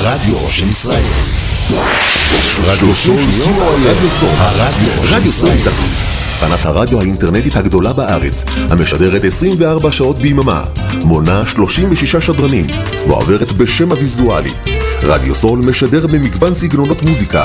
הרדיו של ישראל. רדיו סול, רדיו סול, הרדיו של ישראל. תחנת הרדיו האינטרנטית הגדולה בארץ, המשדרת 24 שעות ביממה, מונה 36 שדרנים, ועוברת בשם הוויזואלי. רדיו סול משדר במגוון סגנונות מוזיקה,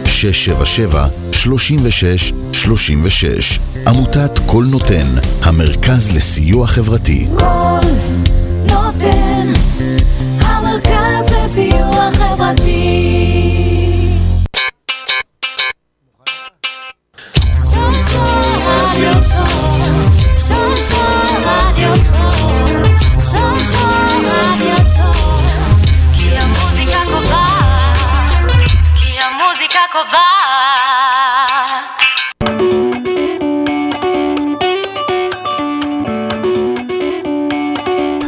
677 36 36 עמותת קול נותן, המרכז לסיוע חברתי. קול נותן, המרכז לסיוע חברתי.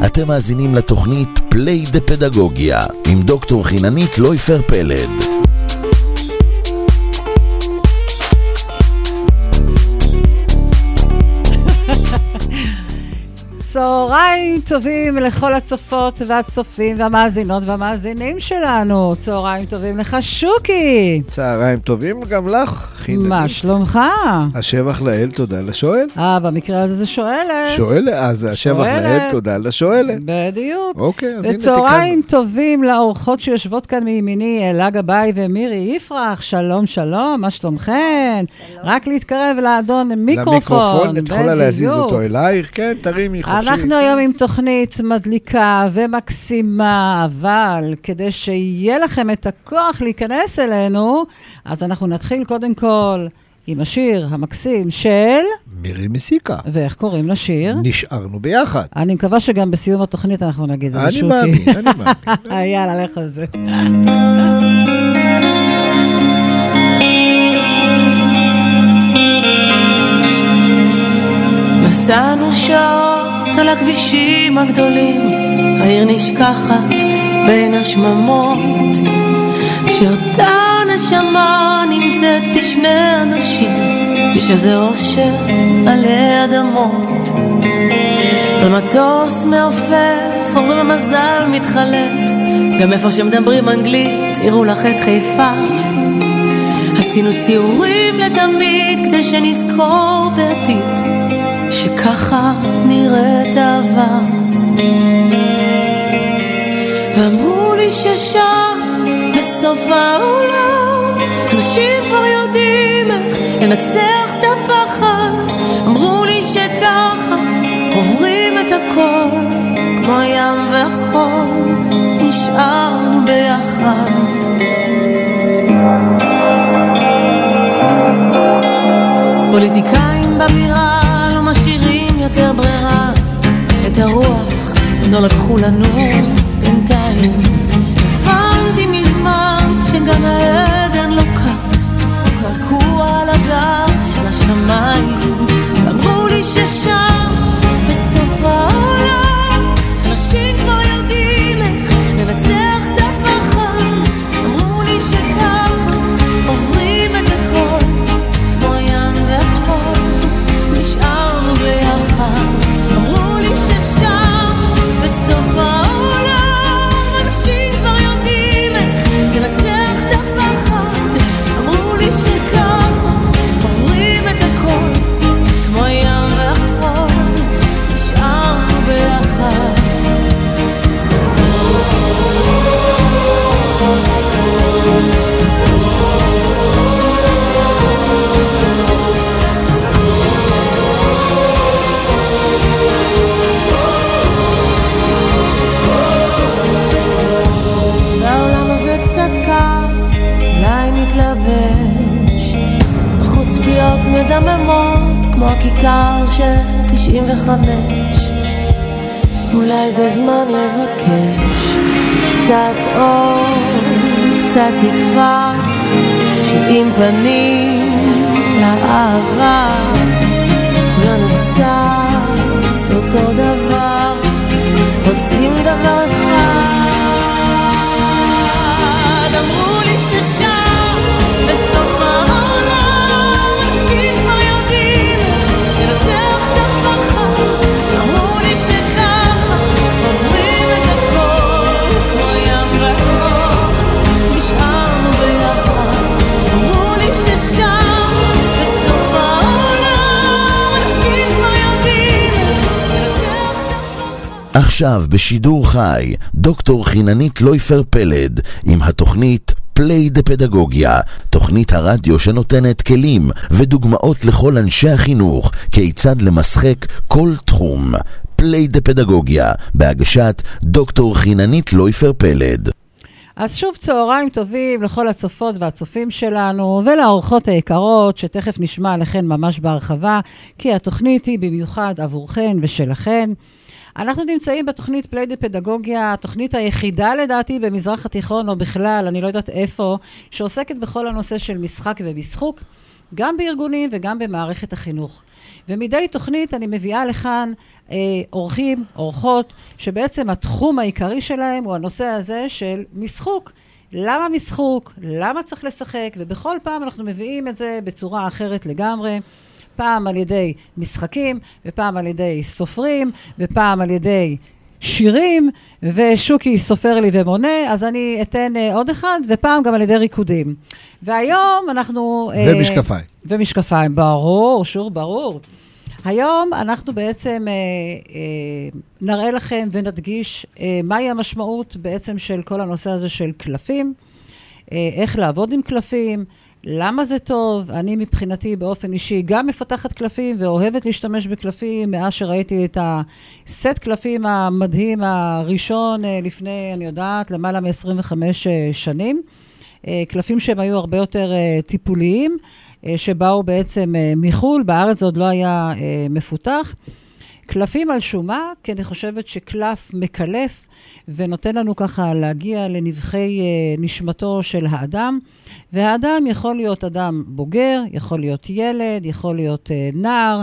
אתם מאזינים לתוכנית פליי דה פדגוגיה עם דוקטור חיננית לויפר פלד. צהריים טובים לכל הצופות והצופים והמאזינות והמאזינים שלנו. צהריים טובים לך, שוקי. צהריים טובים גם לך, חיננית. מה שלומך? השבח לאל, תודה לשואל. אה, במקרה הזה זה שואלת. שואלת, אז השבח שואלת. לאל, תודה לשואלת. בדיוק. אוקיי, אז הנה וצהריים תיקנו. טובים לאורחות שיושבות כאן מימיני, אלה גבאי ומירי יפרח. שלום, שלום, מה שלומכן? רק להתקרב לאדון מיקרופון. למיקרופון, את יכולה להזיז. אותו אלייך, כן, תרימי חופשי. אנחנו היום עם תוכנית מדליקה ומקסימה, אבל כדי שיהיה לכם את הכוח להיכנס אלינו, אז אנחנו נתחיל קודם כל עם השיר המקסים של... מירי מסיקה. ואיך קוראים לשיר? נשארנו ביחד. אני מקווה שגם בסיום התוכנית אנחנו נגיד את זה, אני שוקי. מאמין, אני מאמין. יאללה, לך על זה. נסענו שעות על הכבישים הגדולים, העיר נשכחת בין השממות. כשאותה נשמה נמצאת בשני אנשים, יש איזה אושר עלי אדמות. על מטוס מעופף, אומרים מזל מתחלף, גם איפה שמדברים אנגלית, הראו לך את חיפה. עשינו ציורים לתמיד כדי שנזכור בעתיד שככה נראית אהבה. ואמרו לי ששם בסוף העולם אנשים כבר יודעים איך לנצח את הפחד. אמרו לי שככה עוברים את הכל כמו ים וחול נשארנו ביחד. פוליטיקאים בבירה משאירים יותר ברירה. את הרוח לא לקחו לנו בינתיים. הבנתי מזמן שגן העדן לא קר. קעקוע על הגב של השמיים. ואמרו לי ששם הכיכר של 95 אולי זה זמן לבקש קצת אור, קצת תקווה. שבעים פנים לאהבה. כולנו קצת אותו דבר. רוצים דבר עכשיו בשידור חי, דוקטור חיננית לויפר פלד עם התוכנית Play the פדגוגיה, תוכנית הרדיו שנותנת כלים ודוגמאות לכל אנשי החינוך כיצד למשחק כל תחום. Play the פדגוגיה, בהגשת דוקטור חיננית לויפר פלד. אז שוב צהריים טובים לכל הצופות והצופים שלנו ולאורחות היקרות, שתכף נשמע עליכן ממש בהרחבה, כי התוכנית היא במיוחד עבורכן ושלכן. אנחנו נמצאים בתוכנית פליי דה פדגוגיה, התוכנית היחידה לדעתי במזרח התיכון, או בכלל, אני לא יודעת איפה, שעוסקת בכל הנושא של משחק ומשחוק, גם בארגונים וגם במערכת החינוך. ומדי תוכנית אני מביאה לכאן אה, אורחים, אורחות, שבעצם התחום העיקרי שלהם הוא הנושא הזה של משחוק. למה משחוק? למה צריך לשחק? ובכל פעם אנחנו מביאים את זה בצורה אחרת לגמרי. פעם על ידי משחקים, ופעם על ידי סופרים, ופעם על ידי שירים, ושוקי סופר לי ומונה, אז אני אתן אה, עוד אחד, ופעם גם על ידי ריקודים. והיום אנחנו... אה, ומשקפיים. ומשקפיים, ברור, שור ברור. היום אנחנו בעצם אה, אה, נראה לכם ונדגיש אה, מהי המשמעות בעצם של כל הנושא הזה של קלפים, אה, איך לעבוד עם קלפים, למה זה טוב. אני מבחינתי באופן אישי גם מפתחת קלפים ואוהבת להשתמש בקלפים מאז שראיתי את הסט קלפים המדהים הראשון אה, לפני, אני יודעת, למעלה מ-25 אה, שנים. אה, קלפים שהם היו הרבה יותר טיפוליים, שבאו בעצם מחו"ל, בארץ זה עוד לא היה מפותח. קלפים על שומה, כי אני חושבת שקלף מקלף ונותן לנו ככה להגיע לנבחי אה, נשמתו של האדם. והאדם יכול להיות אדם בוגר, יכול להיות ילד, יכול להיות אה, נער,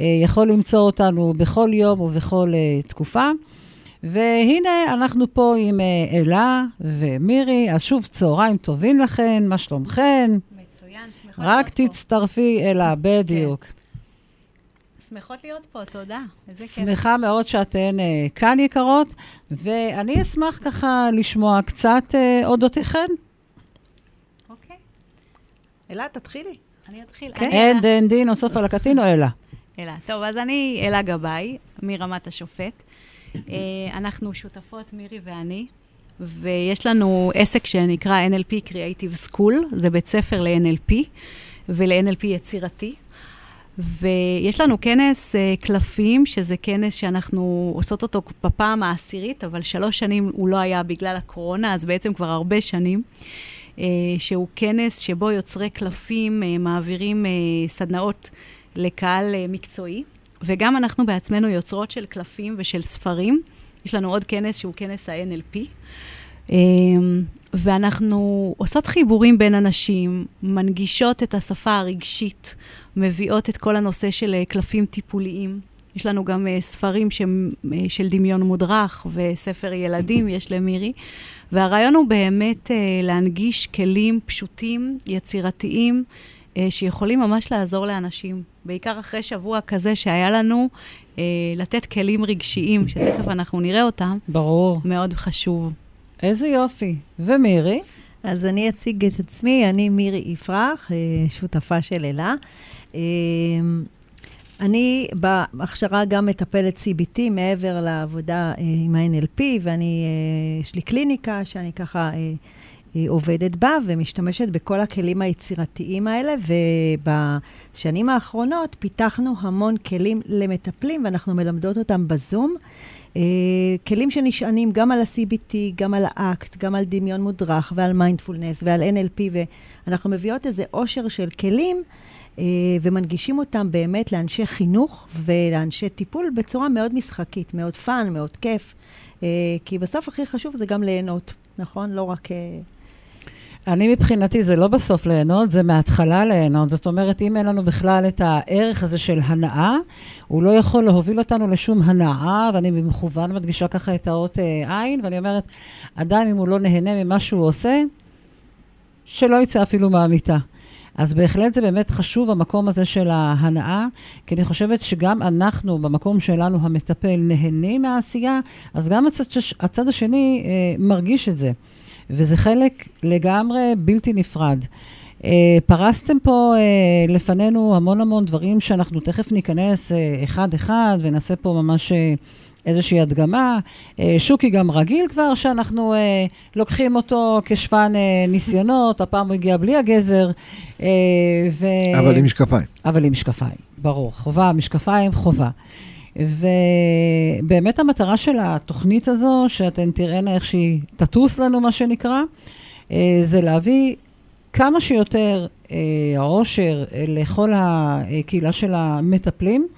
אה, יכול למצוא אותנו בכל יום ובכל אה, תקופה. והנה, אנחנו פה עם אה, אלה ומירי, אז שוב, צהריים טובים לכן, מה שלומכן? מצוין, שמחות רק. תצטרפי אלה, בדיוק. שמחות להיות פה, תודה. איזה כיף. שמחה מאוד שאתן אה, כאן יקרות, ואני אשמח ככה לשמוע קצת אה, אודותיכן. אוקיי, אלה, תתחילי. אני אתחיל. כן. אין. דין דין נוסף על הקטין או אלה? אלה. טוב, אז אני אלה גבאי, מרמת השופט. אה, אנחנו שותפות, מירי ואני, ויש לנו עסק שנקרא NLP Creative School, זה בית ספר ל-NLP ול-NLP יצירתי. ויש לנו כנס uh, קלפים, שזה כנס שאנחנו עושות אותו בפעם העשירית, אבל שלוש שנים הוא לא היה בגלל הקורונה, אז בעצם כבר הרבה שנים. uh, שהוא כנס שבו יוצרי קלפים uh, מעבירים סדנאות לקהל מקצועי, וגם אנחנו בעצמנו יוצרות של קלפים ושל ספרים. יש לנו עוד כנס שהוא כנס ה-NLP. Um, ואנחנו עושות חיבורים בין אנשים, מנגישות את השפה הרגשית, מביאות את כל הנושא של אה, קלפים טיפוליים. יש לנו גם uh, ספרים שהם, uh, של דמיון מודרך וספר ילדים, יש למירי. והרעיון הוא באמת להנגיש כלים פשוטים, יצירתיים, שיכולים ממש לעזור לאנשים. בעיקר אחרי שבוע כזה שהיה לנו, לתת כלים רגשיים, שתכף אנחנו נראה אותם, ברור. מאוד חשוב. איזה יופי. ומירי? אז אני אציג את עצמי, אני מירי יפרח, אה, שותפה של אלה. אה, אני בהכשרה גם מטפלת CBT מעבר לעבודה אה, עם ה-NLP, ואני, אה, יש לי קליניקה שאני ככה אה, עובדת בה ומשתמשת בכל הכלים היצירתיים האלה, ובשנים האחרונות פיתחנו המון כלים למטפלים, ואנחנו מלמדות אותם בזום. כלים שנשענים גם על ה-CBT, גם על האקט, גם על דמיון מודרך ועל מיינדפולנס ועל NLP, ואנחנו מביאות איזה עושר של כלים ומנגישים אותם באמת לאנשי חינוך ולאנשי טיפול בצורה מאוד משחקית, מאוד fun, מאוד כיף. אה, כי בסוף הכי חשוב זה גם ליהנות, נכון? לא רק... אה, אני מבחינתי, זה לא בסוף ליהנות, זה מההתחלה ליהנות. זאת אומרת, אם אין לנו בכלל את הערך הזה של הנאה, הוא לא יכול להוביל אותנו לשום הנאה, ואני במכוון מדגישה ככה את האות אה, עין, ואני אומרת, אדם, אם הוא לא נהנה ממה שהוא עושה, שלא יצא אפילו מהמיטה. אז בהחלט זה באמת חשוב, המקום הזה של ההנאה, כי אני חושבת שגם אנחנו, במקום שלנו, המטפל, נהנים מהעשייה, אז גם הצד, הצד השני אה, מרגיש את זה. וזה חלק לגמרי בלתי נפרד. אה, פרסתם פה אה, לפנינו המון המון דברים שאנחנו תכף ניכנס אה, אחד-אחד ונעשה פה ממש אה, איזושהי הדגמה. אה, שוקי גם רגיל כבר שאנחנו אה, לוקחים אותו כשפן אה, ניסיונות, הפעם הוא הגיע בלי הגזר. ו... אבל עם משקפיים. אבל עם משקפיים, ברור. חובה, משקפיים, חובה. ובאמת המטרה של התוכנית הזו, שאתן תראינה איך שהיא תטוס לנו, מה שנקרא, זה להביא כמה שיותר עושר לכל הקהילה של המטפלים.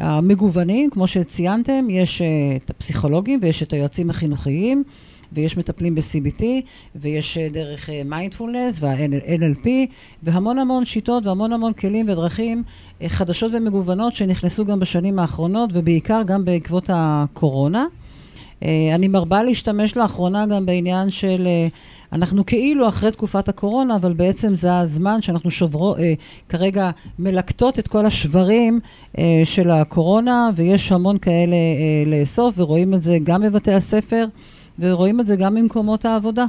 המגוונים, כמו שציינתם, יש אה, את הפסיכולוגים ויש את היועצים החינוכיים, ויש מטפלים ב-CBT, ויש אה, דרך מיינדפולנס וה-NLP, והמון המון שיטות והמון המון כלים ודרכים אה, חדשות ומגוונות שנכנסו גם בשנים האחרונות, ובעיקר גם בעקבות הקורונה. אה, אני מרבה להשתמש לאחרונה גם בעניין של, אה, אנחנו כאילו אחרי תקופת הקורונה, אבל בעצם זה הזמן שאנחנו שוברו, אה, כרגע מלקטות את כל השברים אה, של הקורונה, ויש המון כאלה אה, לאסוף, ורואים את זה גם בבתי הספר, ורואים את זה גם במקומות העבודה.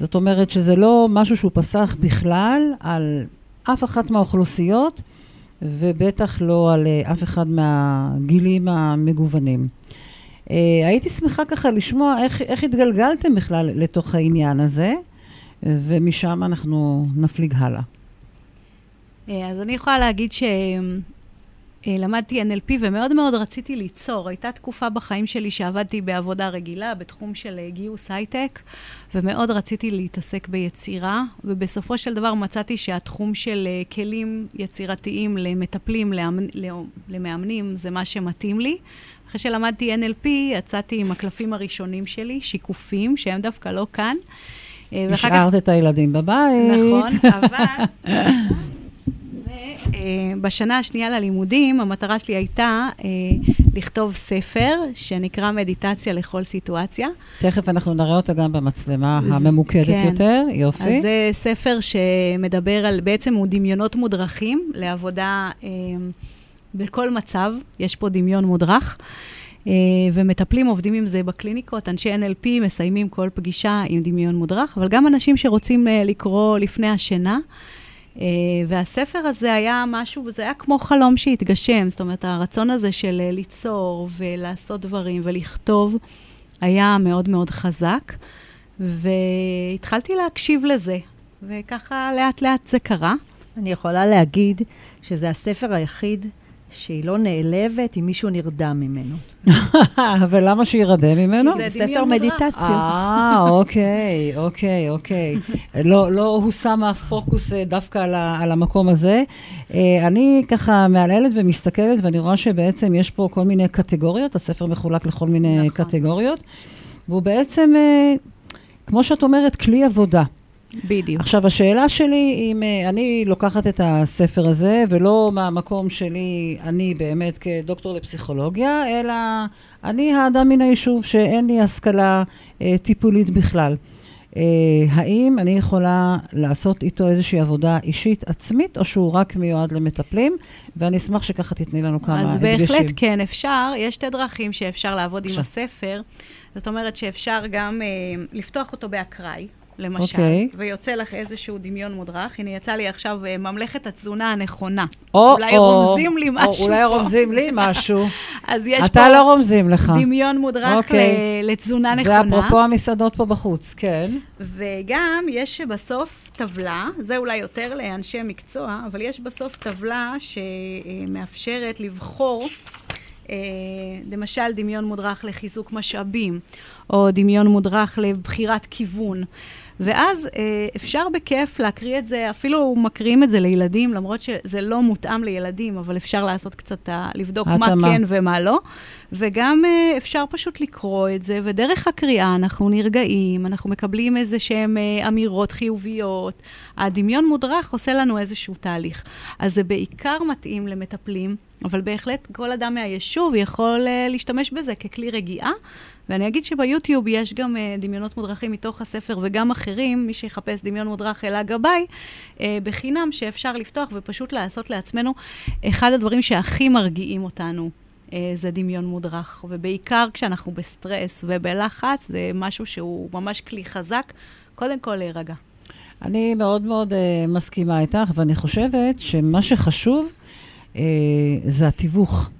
זאת אומרת שזה לא משהו שהוא פסח בכלל על אף אחת מהאוכלוסיות, ובטח לא על אה, אף אחד מהגילים המגוונים. Uh, הייתי שמחה ככה לשמוע איך, איך התגלגלתם בכלל לתוך העניין הזה, ומשם אנחנו נפליג הלאה. אה, אז אני יכולה להגיד שלמדתי NLP ומאוד מאוד רציתי ליצור. הייתה תקופה בחיים שלי שעבדתי בעבודה רגילה בתחום של אה, גיוס הייטק, ומאוד רציתי להתעסק ביצירה, ובסופו של דבר מצאתי שהתחום של אה, כלים יצירתיים למטפלים. למאמנים, זה מה שמתאים לי. אחרי שלמדתי NLP, יצאתי עם הקלפים הראשונים שלי, שיקופים, שהם דווקא לא כאן. אה, כך- השארת את הילדים בבית. נכון, אבל... אה, בשנה השנייה ללימודים, המטרה שלי הייתה אה, לכתוב ספר שנקרא מדיטציה לכל סיטואציה. תכף אנחנו נראה אותה גם במצלמה הממוקדת כן. יותר, יופי. אז זה ספר שמדבר על, בעצם הוא דמיונות מודרכים לעבודה אה, בכל מצב, יש פה דמיון מודרך. אה, ומטפלים עובדים עם זה בקליניקות, אנשי NLP מסיימים כל פגישה עם דמיון מודרך, אבל גם אנשים שרוצים אה, לקרוא לפני השינה. אה, והספר הזה היה משהו, זה היה כמו חלום שהתגשם, זאת אומרת, הרצון הזה של ליצור ולעשות דברים ולכתוב היה מאוד מאוד חזק, והתחלתי להקשיב לזה, וככה לאט לאט זה קרה. אני יכולה להגיד שזה הספר היחיד שהיא לא נעלבת אם מישהו נרדם ממנו. ולמה שירדם ממנו? זה ספר. מדיטציה. אה, אוקיי, אוקיי, אוקיי. לא, לא הושם הפוקוס אה, דווקא על, ה, על המקום הזה. אה, אני ככה מהללת ומסתכלת, ואני רואה שבעצם יש פה כל מיני קטגוריות, הספר מחולק לכל מיני נכון. קטגוריות, והוא בעצם, אה, כמו שאת אומרת, כלי עבודה. בדיוק. עכשיו, השאלה שלי, אם אה, אני לוקחת את הספר הזה, ולא מהמקום שלי, אני באמת כדוקטור לפסיכולוגיה, אלא אני האדם מן היישוב שאין לי השכלה אה, טיפולית בכלל. אה, האם אני יכולה לעשות איתו איזושהי עבודה אישית עצמית, או שהוא רק מיועד למטפלים? ואני אשמח שככה תתני לנו כמה אז הדגשים. בהחלט כן, אפשר. יש שתי דרכים שאפשר לעבוד עם בבקשה. הספר. זאת אומרת שאפשר גם אה, לפתוח אותו באקראי, למשל, אוקיי. ויוצא לך איזשהו דמיון מודרך. הנה, יצא לי עכשיו אה, ממלכת התזונה הנכונה. או, אולי או, רומזים לי או, משהו אולי פה. רומזים לי משהו. אז יש אתה פה לא רומזים לך. דמיון מודרך אוקיי. ל- לתזונה זה נכונה. אפרופו המסעדות פה בחוץ, כן. וגם יש בסוף טבלה, זה אולי יותר לאנשי מקצוע, אבל יש בסוף טבלה שמאפשרת לבחור, אה, למשל דמיון מודרך לחיזוק משאבים, או דמיון מודרך לבחירת כיוון. ואז אה, אפשר בכיף להקריא את זה, אפילו מקריאים את זה לילדים, למרות שזה לא מותאם לילדים, אבל אפשר לעשות קצת, ה- לבדוק מה התאמה. כן ומה לא. וגם אה, אפשר פשוט לקרוא את זה, ודרך הקריאה אנחנו נרגעים, אנחנו מקבלים איזה שהן אה, אמירות חיוביות. הדמיון מודרך עושה לנו איזשהו תהליך. אז זה בעיקר מתאים למטפלים, אבל בהחלט כל אדם מהיישוב יכול אה, להשתמש בזה ככלי רגיעה. ואני אגיד שביוטיוב יש גם אה, דמיונות מודרכים מתוך הספר וגם אחרים, מי שיחפש דמיון מודרך אלה גבאי, אה, בחינם שאפשר לפתוח ופשוט לעשות לעצמנו. אחד הדברים שהכי מרגיעים אותנו אה, זה דמיון מודרך, ובעיקר כשאנחנו בסטרס ובלחץ, זה משהו שהוא ממש כלי חזק, קודם כל להירגע. אני מאוד מאוד uh, מסכימה איתך, ואני חושבת שמה שחשוב uh, זה התיווך.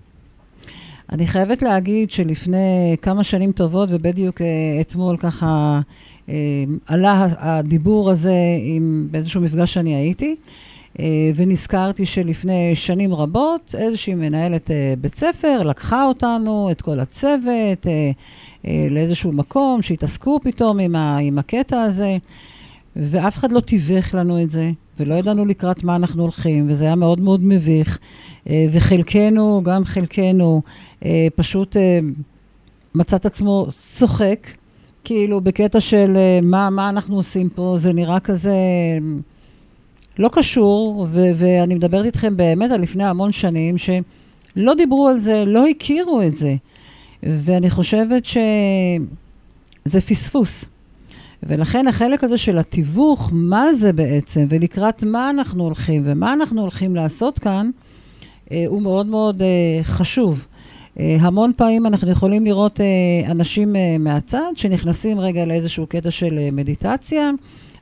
אני חייבת להגיד שלפני כמה שנים טובות, ובדיוק uh, אתמול ככה uh, עלה הדיבור הזה עם, באיזשהו מפגש שאני הייתי, uh, ונזכרתי שלפני שנים רבות איזושהי מנהלת uh, בית ספר לקחה אותנו, את כל הצוות, uh, uh, לאיזשהו מקום שהתעסקו פתאום עם, ה, עם הקטע הזה. ואף אחד לא תיווך לנו את זה, ולא ידענו לקראת מה אנחנו הולכים, וזה היה מאוד מאוד מביך. אה, וחלקנו, גם חלקנו, אה, פשוט אה, מצא את עצמו צוחק, כאילו בקטע של מה, מה אנחנו עושים פה, זה נראה כזה לא קשור, ו- ואני מדברת איתכם באמת על לפני המון שנים, שלא דיברו על זה, לא הכירו את זה. ואני חושבת שזה פספוס. ולכן החלק הזה של התיווך, מה זה בעצם, ולקראת מה אנחנו הולכים, ומה אנחנו הולכים לעשות כאן, אה, הוא מאוד מאוד אה, חשוב. אה, המון פעמים אנחנו יכולים לראות אה, אנשים אה, מהצד שנכנסים רגע לאיזשהו קטע של אה, מדיטציה,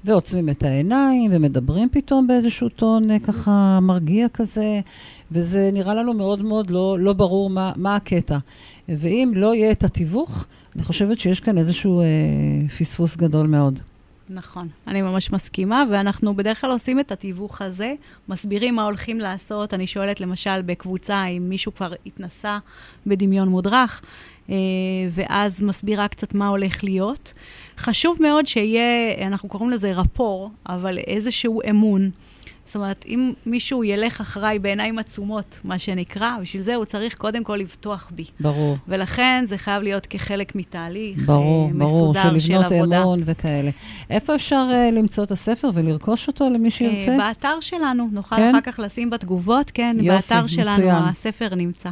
ועוצמים את העיניים, ומדברים פתאום באיזשהו טון אה, ככה מרגיע כזה, וזה נראה לנו מאוד מאוד לא, לא ברור מה, מה הקטע. ואם לא יהיה את התיווך, אני חושבת שיש כאן איזשהו אה, פספוס גדול מאוד. נכון, אני ממש מסכימה, ואנחנו בדרך כלל עושים את התיווך הזה, מסבירים מה הולכים לעשות. אני שואלת למשל בקבוצה אם מישהו כבר התנסה בדמיון מודרך, אה, ואז מסבירה קצת מה הולך להיות. חשוב מאוד שיהיה, אנחנו קוראים לזה רפור, אבל איזשהו אמון. זאת אומרת, אם מישהו ילך אחריי בעיניים עצומות, מה שנקרא, בשביל זה הוא צריך קודם כל לבטוח בי. ברור. ולכן זה חייב להיות כחלק מתהליך ברור, אה, ברור, מסודר של של לבנות עבודה. אמון וכאלה. איפה אפשר uh, למצוא את הספר ולרכוש אותו למי שירצה? אה, באתר שלנו, נוכל כן? אחר כך לשים בתגובות, כן, יופי, באתר שלנו מצוין. הספר נמצא.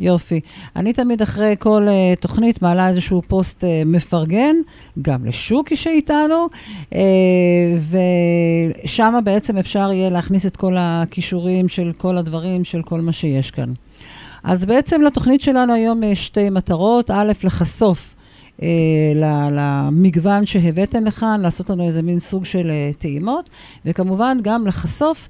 יופי. אני תמיד אחרי כל uh, תוכנית מעלה איזשהו פוסט uh, מפרגן, גם לשוקי שאיתנו, uh, ושם בעצם אפשר יהיה להכניס את כל הכישורים של כל הדברים, של כל מה שיש כאן. אז בעצם לתוכנית שלנו היום יש שתי מטרות. א', לחשוף אה, למגוון שהבאתם לכאן, לעשות לנו איזה מין סוג של אה, טעימות, וכמובן גם לחשוף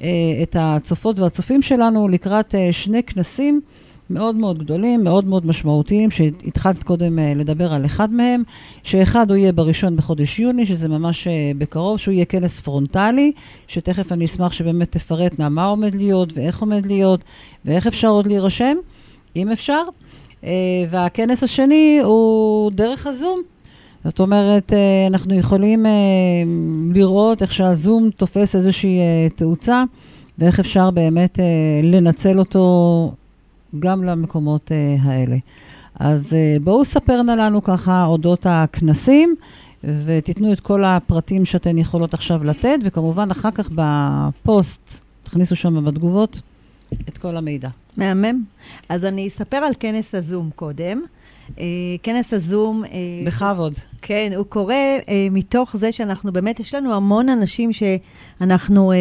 אה, את הצופות והצופים שלנו לקראת אה, שני כנסים מאוד מאוד גדולים, מאוד מאוד משמעותיים, שהתחלת קודם אה, לדבר על אחד מהם, שאחד הוא יהיה בראשון בחודש יוני, שזה ממש אה, בקרוב, שהוא יהיה כנס פרונטלי, שתכף אני אשמח שבאמת תפרט נא מה עומד להיות ואיך עומד להיות, ואיך אפשר עוד להירשם, אם אפשר. אה, והכנס השני הוא דרך הזום. זאת אומרת, אנחנו יכולים לראות איך שהזום תופס איזושהי תאוצה, ואיך אפשר באמת אה, לנצל אותו גם למקומות אה, האלה. אז אה, בואו ספרנה לנו ככה אודות הכנסים, ותיתנו את כל הפרטים שאתן יכולות עכשיו לתת, וכמובן אחר כך בפוסט, תכניסו שם בתגובות את כל המידע. מהמם. אז אני אספר על כנס הזום קודם. אה, כנס הזום... אה, בכבוד. כן, הוא קורה אה, מתוך זה שאנחנו באמת, יש לנו המון אנשים שאנחנו אה,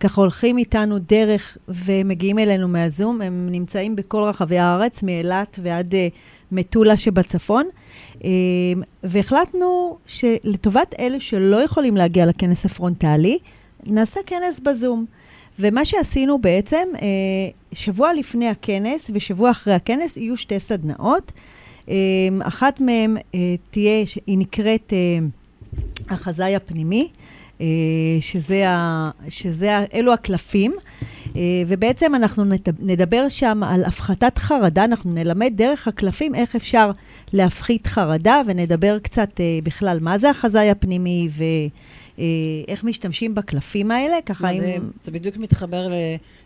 ככה הולכים איתנו דרך ומגיעים אלינו מהזום. הם נמצאים בכל רחבי הארץ, מאילת ועד אה, מטולה שבצפון. אה, והחלטנו שלטובת אלה שלא יכולים להגיע לכנס הפרונטלי, נעשה כנס בזום. ומה שעשינו בעצם, אה, שבוע לפני הכנס ושבוע אחרי הכנס יהיו שתי סדנאות. אה, אחת מהן אה, תהיה, היא נקראת החזאי הפנימי, שזה, ה, שזה אלו הקלפים. אה, ובעצם אנחנו נדבר שם על הפחתת חרדה, אנחנו נלמד דרך הקלפים איך אפשר להפחית חרדה, ונדבר קצת אה, בכלל מה זה החזאי הפנימי ואיך משתמשים בקלפים האלה, ככה אם... זה בדיוק מתחבר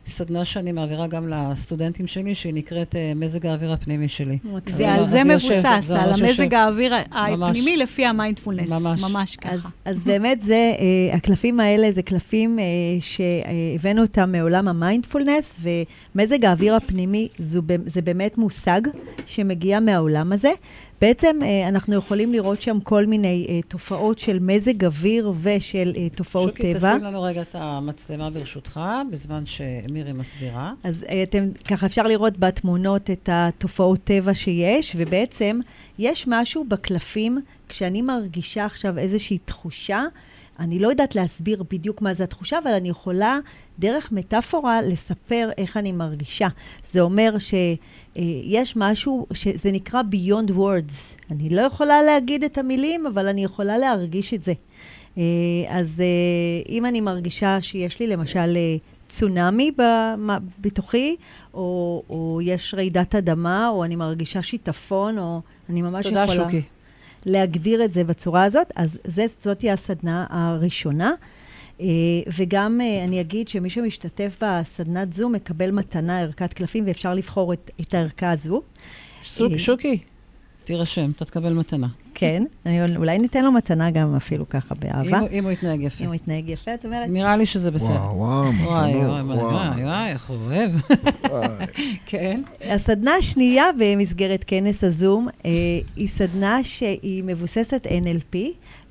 לסדנה שאני מעבירה גם לסטודנטים שלי, שהיא נקראת אה, מזג האוויר הפנימי שלי. זה אז על זה מבוסס, זה על המזג. האוויר ממש. הפנימי לפי המיינדפולנס. ממש. ממש אז, ככה. אז באמת זה, אה, הקלפים האלה זה קלפים אה, שהבאנו אותם מעולם המיינדפולנס, ומזג האוויר הפנימי זו, זה באמת מושג שמגיע מהעולם הזה. בעצם אה, אנחנו יכולים לראות שם כל מיני אה, תופעות של מזג אוויר ושל אה, תופעות שוקי, טבע. תשים לנו רגע את המצלמה ברשותך, בזמן שמירי מסבירה. אז אתם, ככה אפשר לראות בתמונות את התופעות טבע שיש, ובעצם יש משהו בקלפים, כשאני מרגישה עכשיו איזושהי תחושה, אני לא יודעת להסביר בדיוק מה זה התחושה, אבל אני יכולה דרך מטאפורה לספר איך אני מרגישה. זה אומר שיש משהו שזה נקרא Beyond Words. אני לא יכולה להגיד את המילים, אבל אני יכולה להרגיש את זה. אה, אז אה, אם אני מרגישה שיש לי למשל אה, צונאמי בתוכי, או, או יש רעידת אדמה, או אני מרגישה שיטפון, או אני ממש תודה, יכולה שוקי. להגדיר את זה בצורה הזאת, אז זה, זאת תהיה הסדנה הראשונה. אה, וגם אה, אני אגיד שמי שמשתתף בסדנת זום מקבל מתנה ערכת קלפים, ואפשר לבחור את, את הערכה הזו. סוק- אה. שוקי, תירשם, אתה תקבל מתנה. כן, אני, אולי ניתן לו מתנה גם אפילו ככה באהבה. אם אם הוא יתנהג יפה. אם הוא יתנהג יפה, את אומרת? נראה לי שזה בסדר. וואו, וואו, מתנות, וואי, וואי, וואו. וואי, וואי, איך הוא אוהב. כן. הסדנה השנייה במסגרת כנס הזום היא סדנה שהיא מבוססת NLP,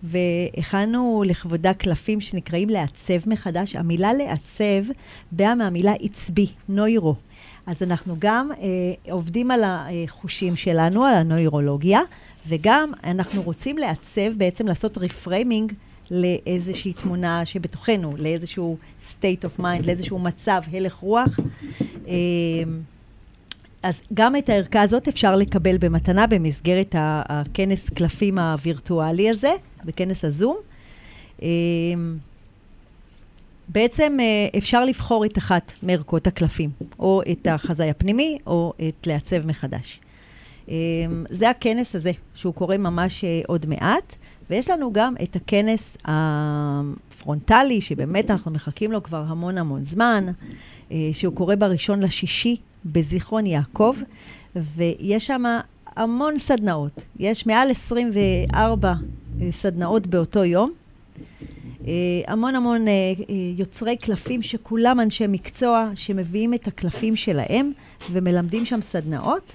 והכנו לכבודה קלפים שנקראים לעצב מחדש. המילה לעצב באה מהמילה עצבי, נוירו. אז אנחנו גם אה, עובדים על החושים שלנו, על הנוירולוגיה, וגם אנחנו רוצים לעצב, בעצם לעשות reframing לאיזושהי תמונה שבתוכנו, לאיזשהו state of mind, לאיזשהו מצב, הלך רוח. אה, אז גם את הערכה הזאת אפשר לקבל במתנה במסגרת הכנס קלפים הווירטואלי הזה, בכנס הזום. אה, בעצם אה, אפשר לבחור את אחת מערכות הקלפים, או את החזאי הפנימי, או את לעצב מחדש. אה, זה הכנס הזה, שהוא קורה ממש אה, עוד מעט, ויש לנו גם את הכנס הפרונטלי, שבאמת אנחנו מחכים לו כבר המון המון זמן, אה, שהוא קורה בראשון לשישי בזיכרון יעקב, ויש שם המון סדנאות. יש מעל 24 אה, סדנאות באותו יום. אה, המון המון אה, יוצרי קלפים שכולם אנשי מקצוע שמביאים את הקלפים שלהם ומלמדים שם סדנאות.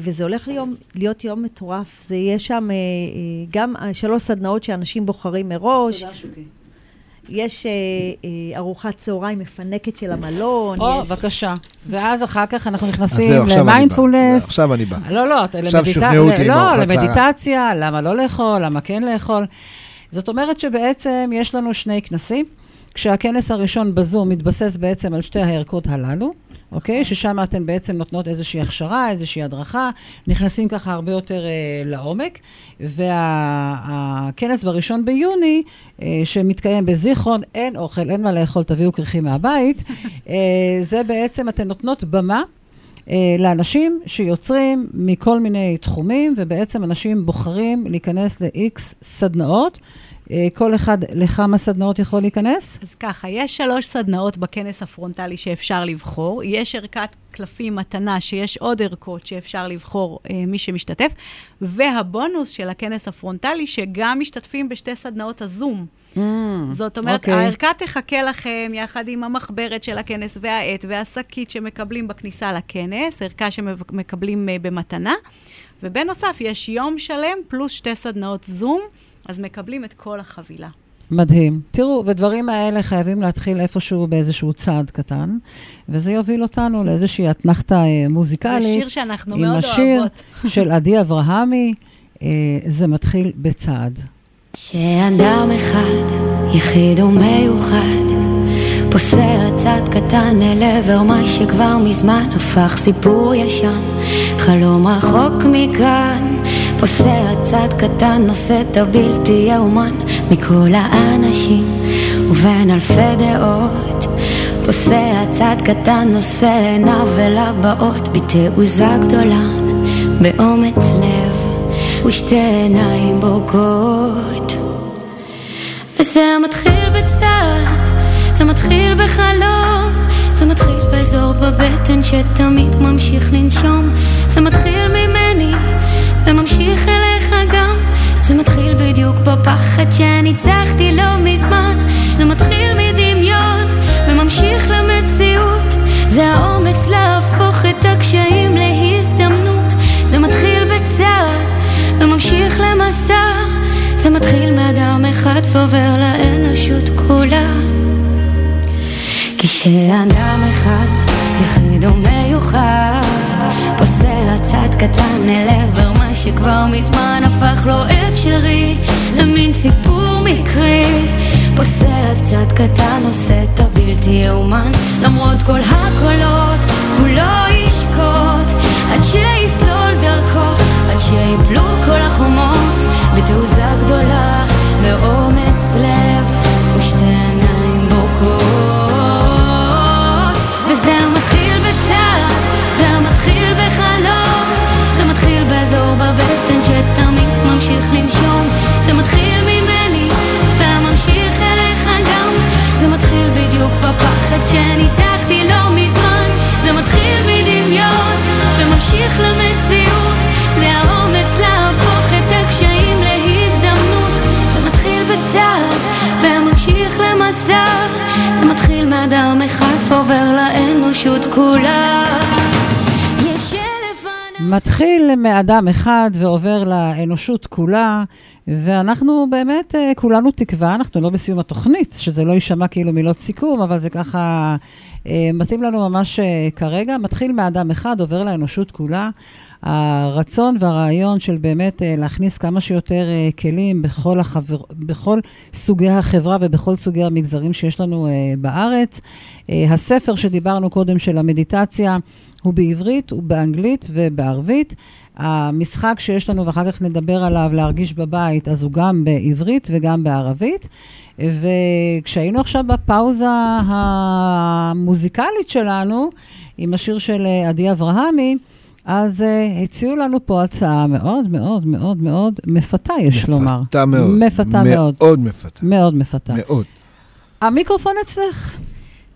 וזה הולך ליום, להיות יום מטורף. זה יהיה שם גם שלוש סדנאות שאנשים בוחרים מראש. תודה, שוקי. יש אה, אה, ארוחת צהריים מפנקת של המלון. או, יש... בבקשה. ואז אחר כך אנחנו נכנסים זהו, עכשיו אני בא. למיינדפולנס. עכשיו אני בא. לא, לא, עכשיו שכנעו אותי לא. למדיטציה, למה לא לאכול, למה כן לאכול. זאת אומרת שבעצם יש לנו שני כנסים, כשהכנס הראשון בזום מתבסס בעצם על שתי הערכות הללו, אוקיי? ששם אתן בעצם נותנות איזושהי הכשרה, איזושהי הדרכה, נכנסים ככה הרבה יותר אה, לעומק. והכנס בראשון ביוני, אה, שמתקיים בזיכרון, אין אוכל, אין מה לאכול, תביאו כריכים מהבית, אה, זה בעצם, אתן נותנות במה. אה, לאנשים שיוצרים מכל מיני תחומים, ובעצם אנשים בוחרים להיכנס ל-X סדנאות. אה, כל אחד לכמה סדנאות יכול להיכנס? אז ככה, יש שלוש סדנאות בכנס הפרונטלי שאפשר לבחור. יש ערכת קלפים מתנה, שיש עוד ערכות שאפשר לבחור אה, מי שמשתתף, והבונוס של הכנס הפרונטלי, שגם משתתפים בשתי סדנאות הזום. זאת אומרת, אוקיי. הערכה תחכה לכם יחד עם המחברת של הכנס והעט והשקית שמקבלים בכניסה לכנס, ערכה שמקבלים אה, במתנה. ובנוסף, יש יום שלם פלוס שתי סדנאות זום, אז מקבלים את כל החבילה. מדהים. תראו, ודברים האלה חייבים להתחיל איפשהו באיזשהו צעד קטן, וזה יוביל אותנו לאיזושהי אתנחתה אה, מוזיקלית. זה שיר שאנחנו עם מאוד השיר אוהבות. של עדי אברהמי, אה, זה מתחיל בצעד. שאדם אחד, יחיד ומיוחד, פוסע צעד קטן אל עבר מה שכבר מזמן הפך סיפור ישן, חלום רחוק מכאן, פוסע צעד קטן, נושא את הבלתי יאומן מכל האנשים, ובין אלפי דעות, פוסע צעד קטן, נושא עיניו אל הבאות, בתעוזה גדולה, באומץ לב, ושתי עיניים בורקות. וזה מתחיל בצעד, זה מתחיל בחלום, זה מתחיל באזור בבטן שתמיד ממשיך לנשום, זה מתחיל ממני, בדיוק בפחד שניצחתי לא מזמן, זה מתחיל מדמיון, וממשיך למציאות, זה האומץ להפוך את הקשיים להזדמנות, זה מתחיל בצעד, וממשיך למסע, זה מתחיל מאדם אחד ועובר לאנושות כולה. כשאדם אחד, יחיד ומיוחד, פוסע צעד קטן אל עבר שכבר מזמן הפך לא אפשרי, למין סיפור מקרי. פוסע צעד קטן, עושה את הבלתי יאומן, למרות כל הקולות, הוא לא ישקוט, עד שיסלול דרכו, עד שיפלו כל החומות, בתעוזה גדולה, באומץ לב, ושתי עיניים שניצחתי לא מזמן, זה מתחיל מדמיון, וממשיך למציאות, זה האומץ להפוך את הקשיים להזדמנות, זה מתחיל בצעד, וממשיך למסע, זה מתחיל מאדם אחד ועובר לאנושות כולה. מתחיל מאדם אחד ועובר לאנושות כולה, ואנחנו באמת אה, כולנו תקווה, אנחנו לא בסיום התוכנית, שזה לא יישמע כאילו מילות סיכום, אבל זה ככה אה, מתאים לנו ממש אה, כרגע. מתחיל מאדם אחד, עובר לאנושות כולה. הרצון והרעיון של באמת להכניס כמה שיותר כלים בכל, החבר, בכל סוגי החברה ובכל סוגי המגזרים שיש לנו בארץ. הספר שדיברנו קודם של המדיטציה הוא בעברית, הוא באנגלית ובערבית. המשחק שיש לנו, ואחר כך נדבר עליו, להרגיש בבית, אז הוא גם בעברית וגם בערבית. וכשהיינו עכשיו בפאוזה המוזיקלית שלנו, עם השיר של אה, עדי אברהמי, אז uh, הציעו לנו פה הצעה מאוד מאוד מאוד מאוד מפתה, יש לומר. מפתה מאוד. מפתה מאוד. מאוד מפתה. מאוד מפתה. מאוד. המיקרופון אצלך.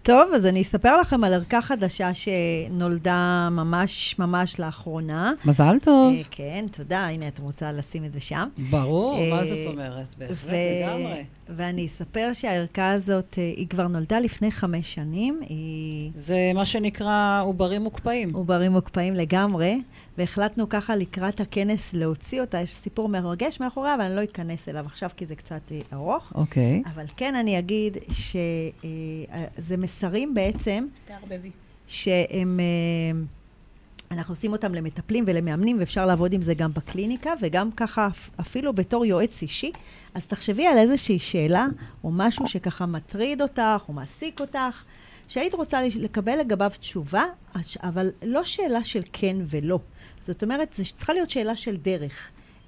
טוב, אז אני אספר לכם על ערכה חדשה שנולדה ממש ממש לאחרונה. מזל טוב. אה, כן, תודה. הנה, את רוצה לשים את זה שם. ברור, אה, מה זאת אומרת? בהחלט, לגמרי. ואני אספר שהערכה הזאת, אה, היא כבר נולדה לפני חמש שנים. היא זה מה שנקרא עוברים מוקפאים. עוברים מוקפאים לגמרי, והחלטנו ככה לקראת הכנס להוציא אותה. יש סיפור מרגש מאחוריה, אבל אני לא אכנס אליו עכשיו כי זה קצת אה, ארוך. אוקיי. אבל כן אני אגיד שזה מסרים בעצם תערבבי. שהם... אה, אנחנו עושים אותם למטפלים ולמאמנים, ואפשר לעבוד עם זה גם בקליניקה, וגם ככה אפ- אפילו בתור יועץ אישי. אז תחשבי על איזושהי שאלה, או משהו שככה מטריד אותך, או מעסיק אותך, שהיית רוצה לקבל לגביו תשובה, אבל לא שאלה של כן ולא. זאת אומרת, זו צריכה להיות שאלה של דרך.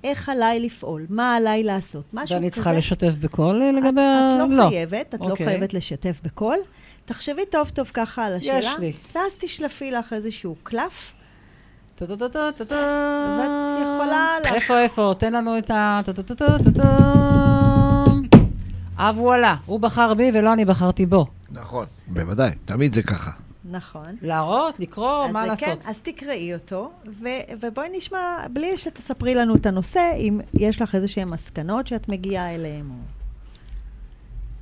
איך עליי לפעול? מה עליי לעשות? משהו כזה. ואני צריכה לשתף בקול אה, לגבי את, ה... את לא חייבת, את לא אוקיי. חייבת לשתף בקול. תחשבי טוב טוב ככה על השאלה, יש לי. ואז תשלפי לך איזשהו קלף, טה-טה-טה-טה-טה. ואת יכולה לה- איפה, איפה? תן לנו את ה... טה-טה-טה-טה-טה. אה, וואלה, הוא בחר בי ולא אני בחרתי בו. נכון. בוודאי, תמיד זה ככה. נכון. להראות, לקרוא, אז מה זה לעשות? כן, אז תקראי אותו, ו- ובואי נשמע, בלי שתספרי לנו את הנושא, אם יש לך איזה שהן מסקנות שאת מגיעה אליהן.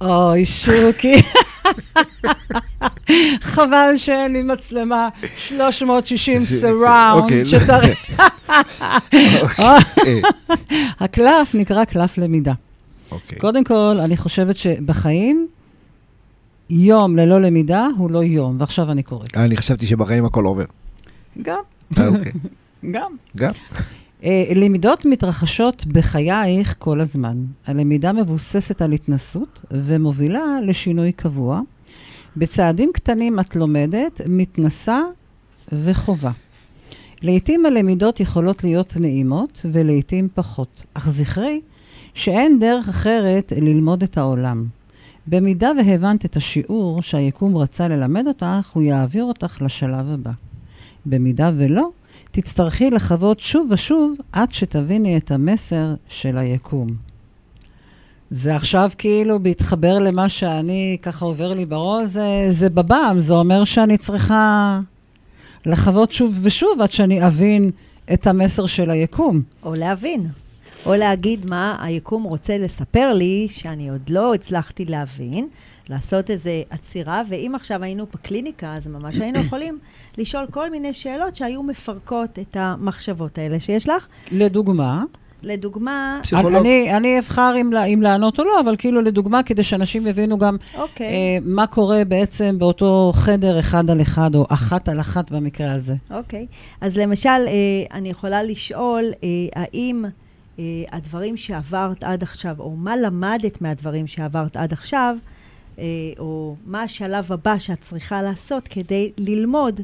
או... אוי, שוקי. חבל שאין לי מצלמה 360 surround, אוקיי, שתראה. אוקיי. הקלף נקרא קלף למידה. אוקיי. קודם כל, אני חושבת שבחיים, יום ללא למידה הוא לא יום, ועכשיו אני קוראת. אני חשבתי שבחיים הכל עובר. גם, אה, אוקיי. גם. גם. אה, למידות מתרחשות בחייך כל הזמן. הלמידה מבוססת על התנסות ומובילה לשינוי קבוע. בצעדים קטנים את לומדת, מתנסה וחובה. לעתים הלמידות יכולות להיות נעימות ולעתים פחות, אך זכרי שאין דרך אחרת ללמוד את העולם. במידה והבנת את השיעור שהיקום רצה ללמד אותך, הוא יעביר אותך לשלב הבא. במידה ולא, תצטרכי לחוות שוב ושוב עד שתביני את המסר של היקום. זה עכשיו כאילו בהתחבר למה שאני, ככה עובר לי בראש, זה, זה בב"ם, זה אומר שאני צריכה לחוות שוב ושוב עד שאני אבין את המסר של היקום. או להבין. או להגיד מה היקום רוצה לספר לי, שאני עוד לא הצלחתי להבין, לעשות איזו עצירה, ואם עכשיו היינו בקליניקה, אז ממש היינו יכולים לשאול כל מיני שאלות שהיו מפרקות את המחשבות האלה שיש לך. לדוגמה, לדוגמה, פסיכולוג. אני, אני אבחר אם, אם לענות או לא, אבל כאילו לדוגמה, כדי שאנשים יבינו גם אוקיי, אה, מה קורה בעצם באותו חדר אחד על אחד, או אחת על אחת במקרה הזה. אוקיי. אז למשל, אה, אני יכולה לשאול, אה, האם הדברים שעברת עד עכשיו, או מה למדת מהדברים שעברת עד עכשיו, אה, או מה השלב הבא שאת צריכה לעשות כדי ללמוד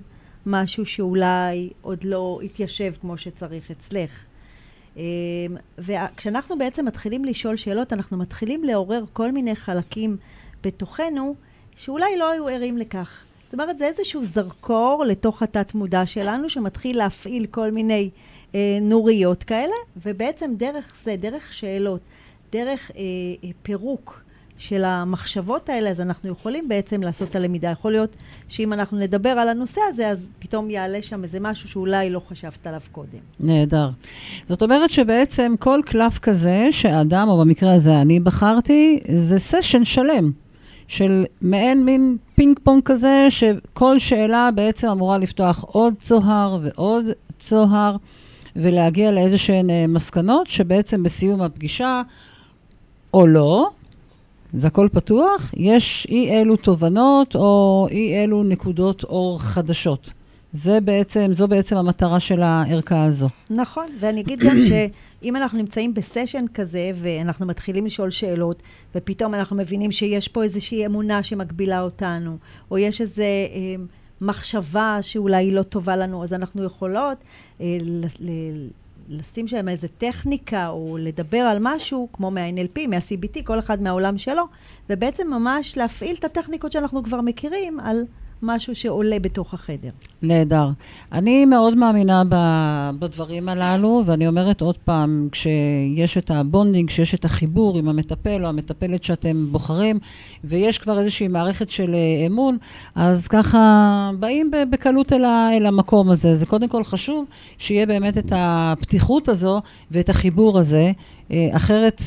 משהו שאולי עוד לא התיישב כמו שצריך אצלך. אה, וכשאנחנו בעצם מתחילים לשאול שאלות, אנחנו מתחילים לעורר כל מיני חלקים בתוכנו שאולי לא היו ערים לכך. זאת אומרת, זה איזשהו זרקור לתוך התת-מודע שלנו, שמתחיל להפעיל כל מיני אה, נוריות כאלה, ובעצם דרך זה, דרך שאלות, דרך אה, אה, פירוק של המחשבות האלה, אז אנחנו יכולים בעצם לעשות את הלמידה. יכול להיות שאם אנחנו נדבר על הנושא הזה, אז פתאום יעלה שם איזה משהו שאולי לא חשבת עליו קודם. נהדר. זאת אומרת שבעצם כל קלף כזה שאדם, או במקרה הזה אני בחרתי, זה סשן שלם של מעין מין פינג פונג כזה, שכל שאלה בעצם אמורה לפתוח עוד צוהר ועוד צוהר, ולהגיע לאיזה שהן אה, מסקנות, שבעצם בסיום הפגישה, או לא, זה הכל פתוח, יש אי אלו תובנות או אי אלו נקודות אור חדשות. זה בעצם, זו בעצם המטרה של הערכה הזו. נכון, ואני אגיד גם שאם אנחנו נמצאים בסשן כזה, ואנחנו מתחילים לשאול שאלות, ופתאום אנחנו מבינים שיש פה איזושהי אמונה שמגבילה אותנו, או יש איזו אה, מחשבה שאולי היא לא טובה לנו, אז אנחנו יכולות לשים שם איזו טכניקה, או לדבר על משהו, כמו מה-NLP, מה-CBT, כל אחד מהעולם שלו, ובעצם ממש להפעיל את הטכניקות שאנחנו כבר מכירים על משהו שעולה בתוך החדר. נהדר. אני מאוד מאמינה ב- בדברים הללו, ואני אומרת עוד פעם, כשיש את ה bonding, כשיש את החיבור עם המטפל או המטפלת שאתם בוחרים, ויש כבר איזושהי מערכת של אה, אמון, אז ככה באים בקלות אל, ה- אל המקום הזה. זה קודם כל חשוב שיהיה באמת את הפתיחות הזו ואת החיבור הזה, אה, אחרת...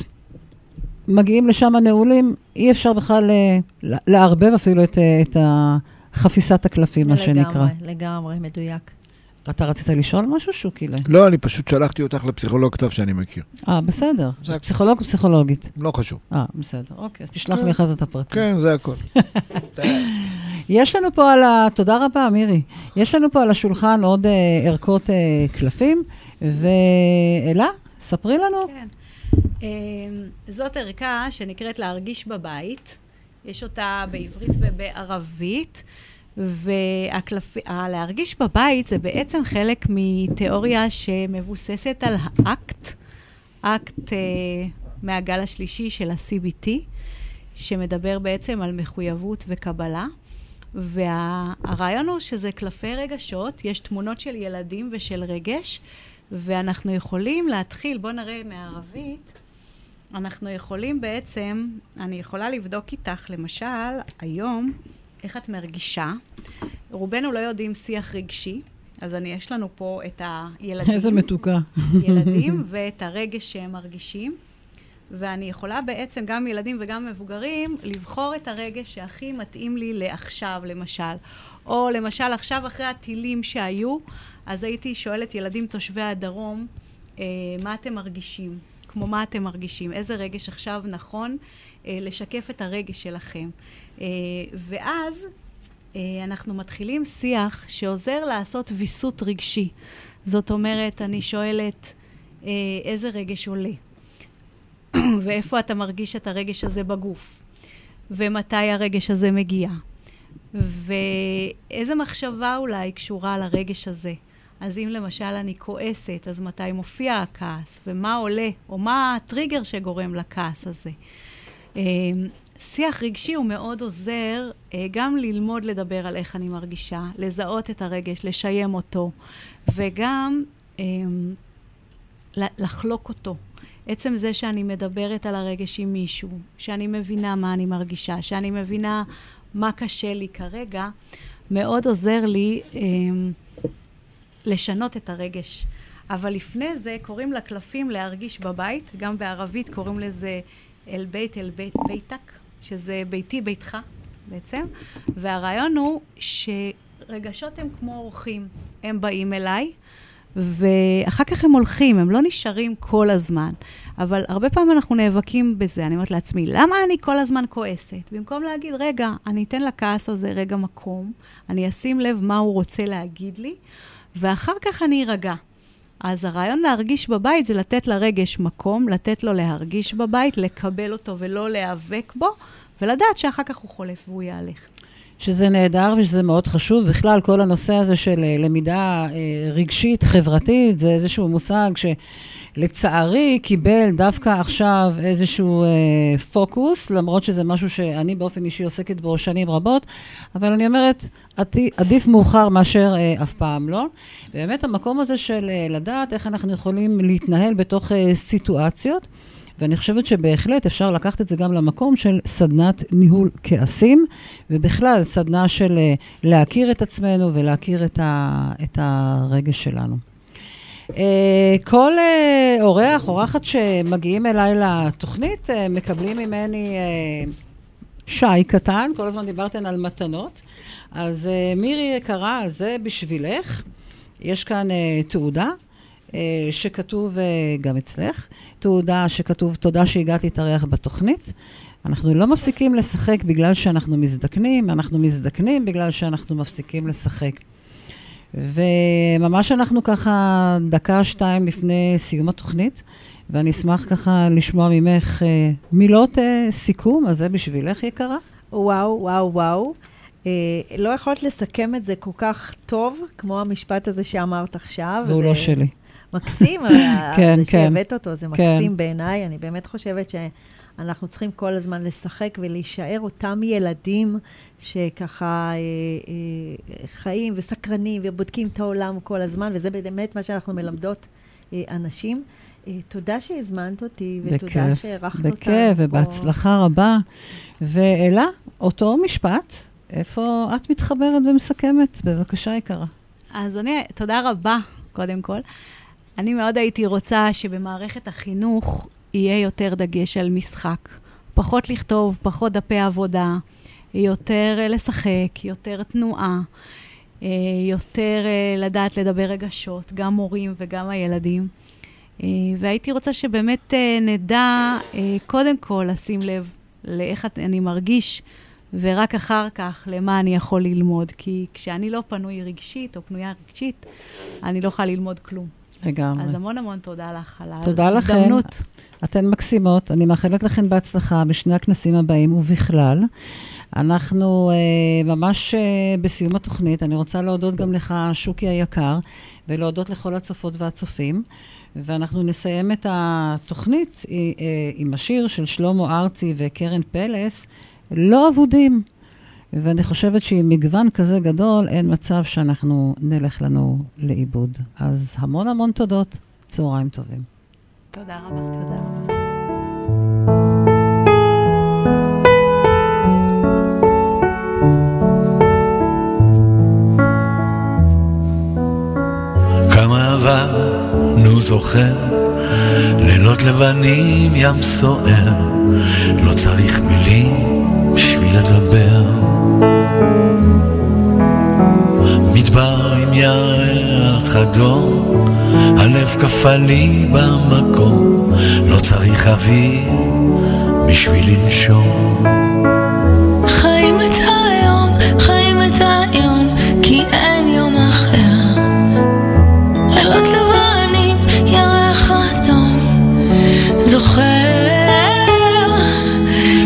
מגיעים לשם הנעולים, אי אפשר בכלל אה, לערבב אפילו את, את חפיסת הקלפים, מה שנקרא. לגמרי, לגמרי, מדויק. אתה רצית לשאול משהו, שוקי? לא, אני פשוט שלחתי אותך לפסיכולוג טוב שאני מכיר. אה, בסדר. פסיכולוג או פסיכולוגית? לא חשוב. אה, בסדר. אוקיי, אז תשלח. לי אחרי זה את הפרטים. כן, זה הכל. יש לנו פה על ה... תודה רבה, מירי. יש לנו פה על השולחן עוד אה, ערכות אה, קלפים, ואלה, ספרי לנו. כן. אמ, זאת ערכה שנקראת להרגיש בבית. יש אותה בעברית ובערבית. ולהרגיש בבית זה בעצם חלק מתיאוריה שמבוססת על האקט, אקט אה, מהגל השלישי של ה-CBT, שמדבר בעצם על מחויבות וקבלה. והרעיון הוא שזה קלפי רגשות, יש תמונות של ילדים ושל רגש, ואנחנו יכולים להתחיל, בואו נראה מערבית, אנחנו יכולים בעצם, אני יכולה לבדוק איתך, למשל, היום, איך את מרגישה. רובנו לא יודעים שיח רגשי, אז אני, יש לנו פה את הילדים. איזה מתוקה. ילדים ואת הרגש שהם מרגישים. ואני יכולה בעצם, גם ילדים וגם מבוגרים, לבחור את הרגש שהכי מתאים לי לעכשיו, למשל. או למשל, עכשיו אחרי הטילים שהיו, אז הייתי שואלת ילדים תושבי הדרום, אה, מה אתם מרגישים? כמו מה אתם מרגישים? איזה רגש עכשיו נכון אה, לשקף את הרגש שלכם? אה, ואז אה, אנחנו מתחילים שיח שעוזר לעשות ויסות רגשי. זאת אומרת, אני שואלת, אה, איזה רגש עולה? ואיפה אתה מרגיש את הרגש הזה בגוף? ומתי הרגש הזה מגיע? ואיזה מחשבה אולי קשורה לרגש הזה? אז אם למשל אני כועסת, אז מתי מופיע הכעס? ומה עולה? או מה הטריגר שגורם לכעס הזה? אמ, שיח רגשי הוא מאוד עוזר אה, גם ללמוד לדבר על איך אני מרגישה, לזהות את הרגש, לשיים אותו, וגם ל- לחלוק אותו. עצם זה שאני מדברת על הרגש עם מישהו, שאני מבינה מה אני מרגישה, שאני מבינה מה קשה לי כרגע, מאוד עוזר לי אה, לשנות את הרגש. אבל לפני זה קוראים לקלפים להרגיש בבית, גם בערבית קוראים לזה אל בית אל בית ביתק, שזה ביתי ביתך בעצם, והרעיון הוא שרגשות הם כמו אורחים, הם באים אליי, ואחר כך הם הולכים, הם לא נשארים כל הזמן. אבל הרבה פעמים אנחנו נאבקים בזה. אני אומרת לעצמי, למה אני כל הזמן כועסת? במקום להגיד, רגע, אני אתן לכעס הזה רגע מקום, אני אשים לב מה הוא רוצה להגיד לי, ואחר כך אני ארגע. אז הרעיון להרגיש בבית זה לתת לרגש מקום, לתת לו להרגיש בבית, לקבל אותו ולא להיאבק בו, ולדעת שאחר כך הוא חולף והוא יהלך. שזה נהדר ושזה מאוד חשוב. בכלל, כל הנושא הזה של אה, למידה אה, רגשית, חברתית, זה איזשהו מושג שלצערי קיבל דווקא עכשיו איזשהו אה, פוקוס, למרות שזה משהו שאני באופן אישי עוסקת בו שנים רבות, אבל אני אומרת, עתי- עדיף מאוחר מאשר אה, אף פעם לא. באמת המקום הזה של אה, לדעת איך אנחנו יכולים להתנהל בתוך אה, סיטואציות. ואני חושבת שבהחלט אפשר לקחת את זה גם למקום של סדנת ניהול כעסים, ובכלל סדנה של אה, להכיר את עצמנו ולהכיר את, ה, את הרגש שלנו. אה, כל אה, אורח, אורחת שמגיעים אליי לתוכנית, אה, מקבלים ממני שי קטן, כל הזמן דיברתן על מתנות. אז מירי יקרה, זה בשבילך. יש כאן תעודה שכתוב גם אצלך, תעודה שכתוב תודה שהגעת להתארח בתוכנית. אנחנו לא מפסיקים לשחק בגלל שאנחנו מזדקנים, אנחנו מזדקנים בגלל שאנחנו מפסיקים לשחק. וממש אנחנו ככה דקה, שתיים לפני סיום התוכנית, ואני אשמח ככה לשמוע ממך אה, מילות אה, סיכום, אז זה בשבילך יקרה. וואו, וואו, וואו. אה, לא יכולת לסכם את זה כל כך טוב, כמו המשפט הזה שאמרת עכשיו. והוא זה לא שלי. מקסים, ה- כן, זה כן. שהבאת אותו, זה כן. מקסים בעיניי. אני באמת חושבת שאנחנו צריכים כל הזמן לשחק ולהישאר אותם ילדים שככה אה, אה, חיים וסקרנים ובודקים את העולם כל הזמן, וזה באמת מה שאנחנו מלמדות אה, אנשים. אה, תודה שהזמנת אותי, ותודה בכיף, שהערכת אותנו. בכיף. ובהצלחה רבה. ואלה, אותו משפט, איפה את מתחברת ומסכמת? בבקשה, יקרה. אז אני, תודה רבה, קודם כל. אני מאוד הייתי רוצה שבמערכת החינוך יהיה יותר דגש על משחק. פחות לכתוב, פחות דפי עבודה, יותר אה, לשחק, יותר תנועה, אה, יותר אה, לדעת לדבר רגשות, גם מורים וגם הילדים. והייתי רוצה שבאמת נדע קודם כל לשים לב לאיך אני מרגיש, ורק אחר כך למה אני יכול ללמוד. כי כשאני לא פנוי רגשית או פנויה רגשית, אני לא יכולה ללמוד כלום. לגמרי. אז המון המון תודה לך על תודה לכן. ההזדמנות. אתן מקסימות, אני מאחלת לכן בהצלחה בשני הכנסים הבאים ובכלל. אנחנו אה, ממש אה, בסיום התוכנית. אני רוצה להודות גם לך, שוקי היקר, ולהודות לכל הצופות והצופים. ואנחנו נסיים את התוכנית אה, אה, עם השיר של שלמה ארצי וקרן פלס, לא אבודים. ואני חושבת שעם מגוון כזה גדול, אין מצב שאנחנו נלך לנו לאיבוד. אז המון המון תודות, צהריים טובים. תודה רבה. תודה רבה. כמה עברנו זוכר, לילות לבנים ים סוער, לא צריך מילים בשביל לדבר. מדבר עם ירח אדום, הלב קפא לי במקום, לא צריך אוויר בשביל לנשום. חיים את היום, חיים את היום, כי אין יום אחר. לילות לבנים, ירח אדום, זוכר.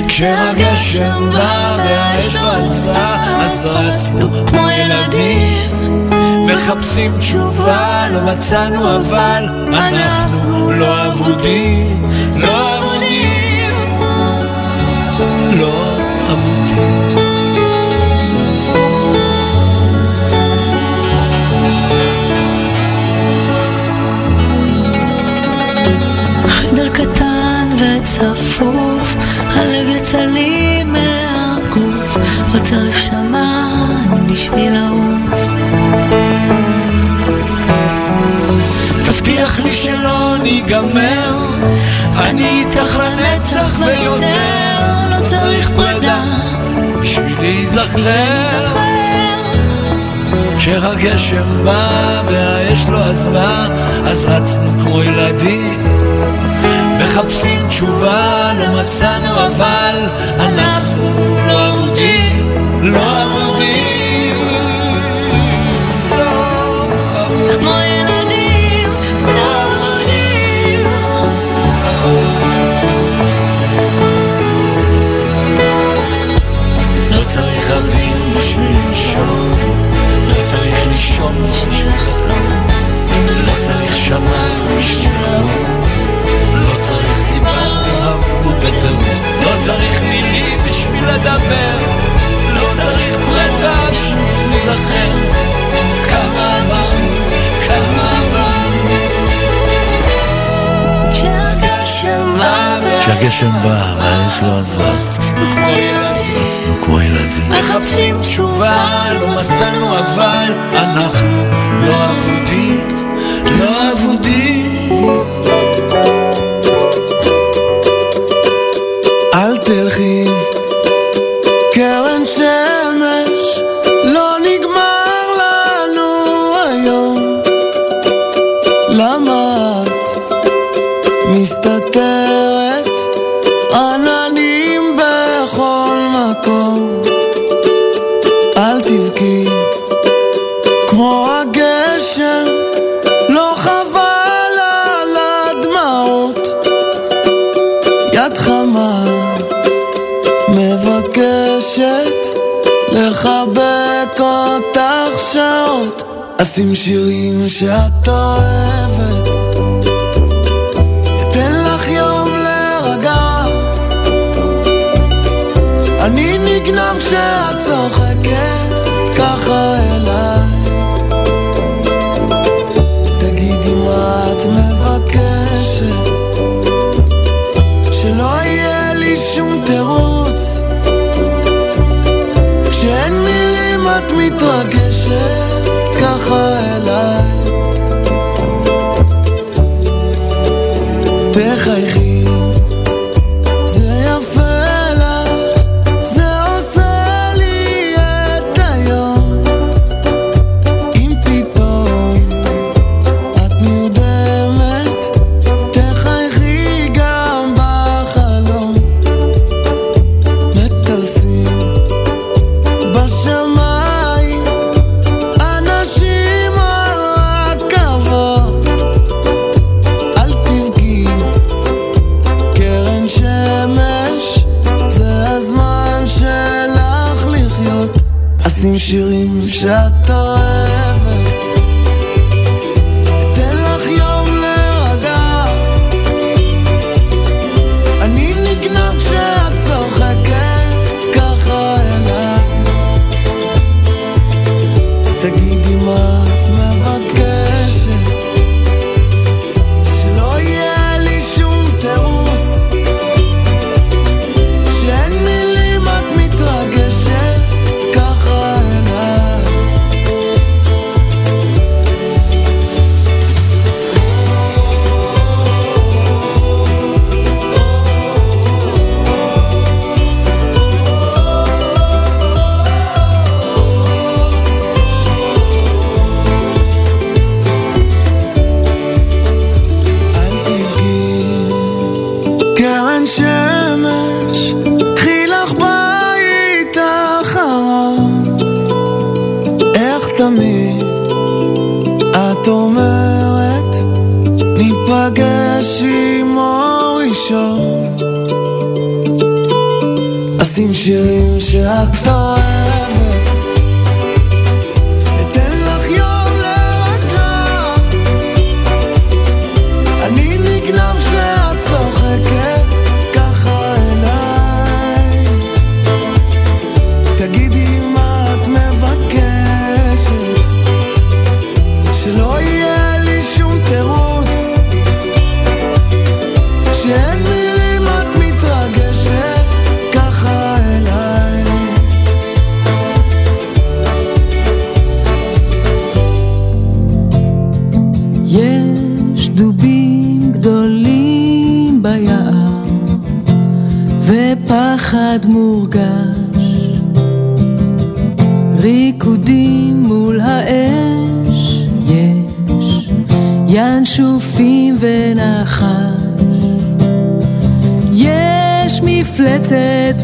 כשהגשם בא והאש לא אז רצנו כמו ילדים. מחפשים תשובה, לא מצאנו אבל אנחנו לא אבודים, לא אבודים. ייגמר. אני איתך לנצח לא ויותר, לא צריך פרידה בשביל להיזכר. כשהגשם בא והאש לא עזבה, אז רצנו כמו ילדים. מחפשים תשובה, לא מצאנו אבל אנחנו לא עבודים לא עבודים לנשום, לא צריך שמיים משמעות, לא צריך סיבה, עברו בטעות, לא צריך מילים בשביל לדבר, לא צריך פרטה בשביל לזכר. הגשם בא, והאש לא עזבה. נצנצנו כמו ילדים. מחפשים תשובה, לא מצאנו אבל, אנחנו לא עברו. נשים שירים שאת אוהבת.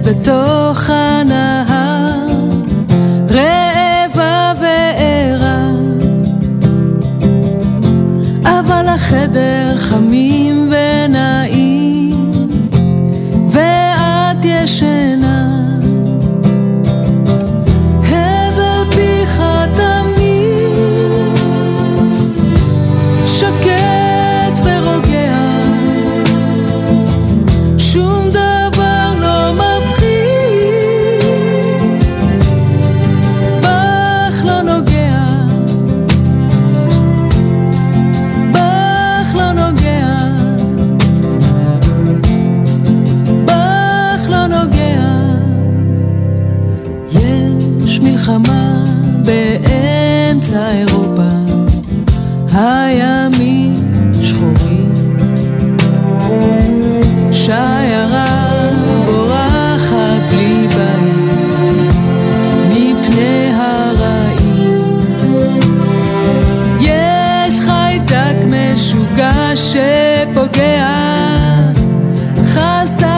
בתוך הנהר, esperança.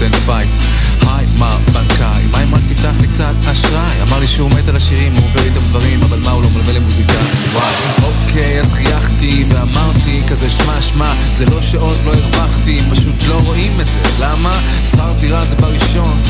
נותן פייט היי מה בנקאי מה אם רק תפתח לי קצת אשראי? אמר לי שהוא מת על השירים הוא עובר איתם דברים אבל מה הוא לא מלווה למוזיקה? וואי. אוקיי אז חייכתי ואמרתי כזה שמע שמע זה לא שעוד לא הרווחתי פשוט לא רואים את זה. למה? שכר דירה זה בראשון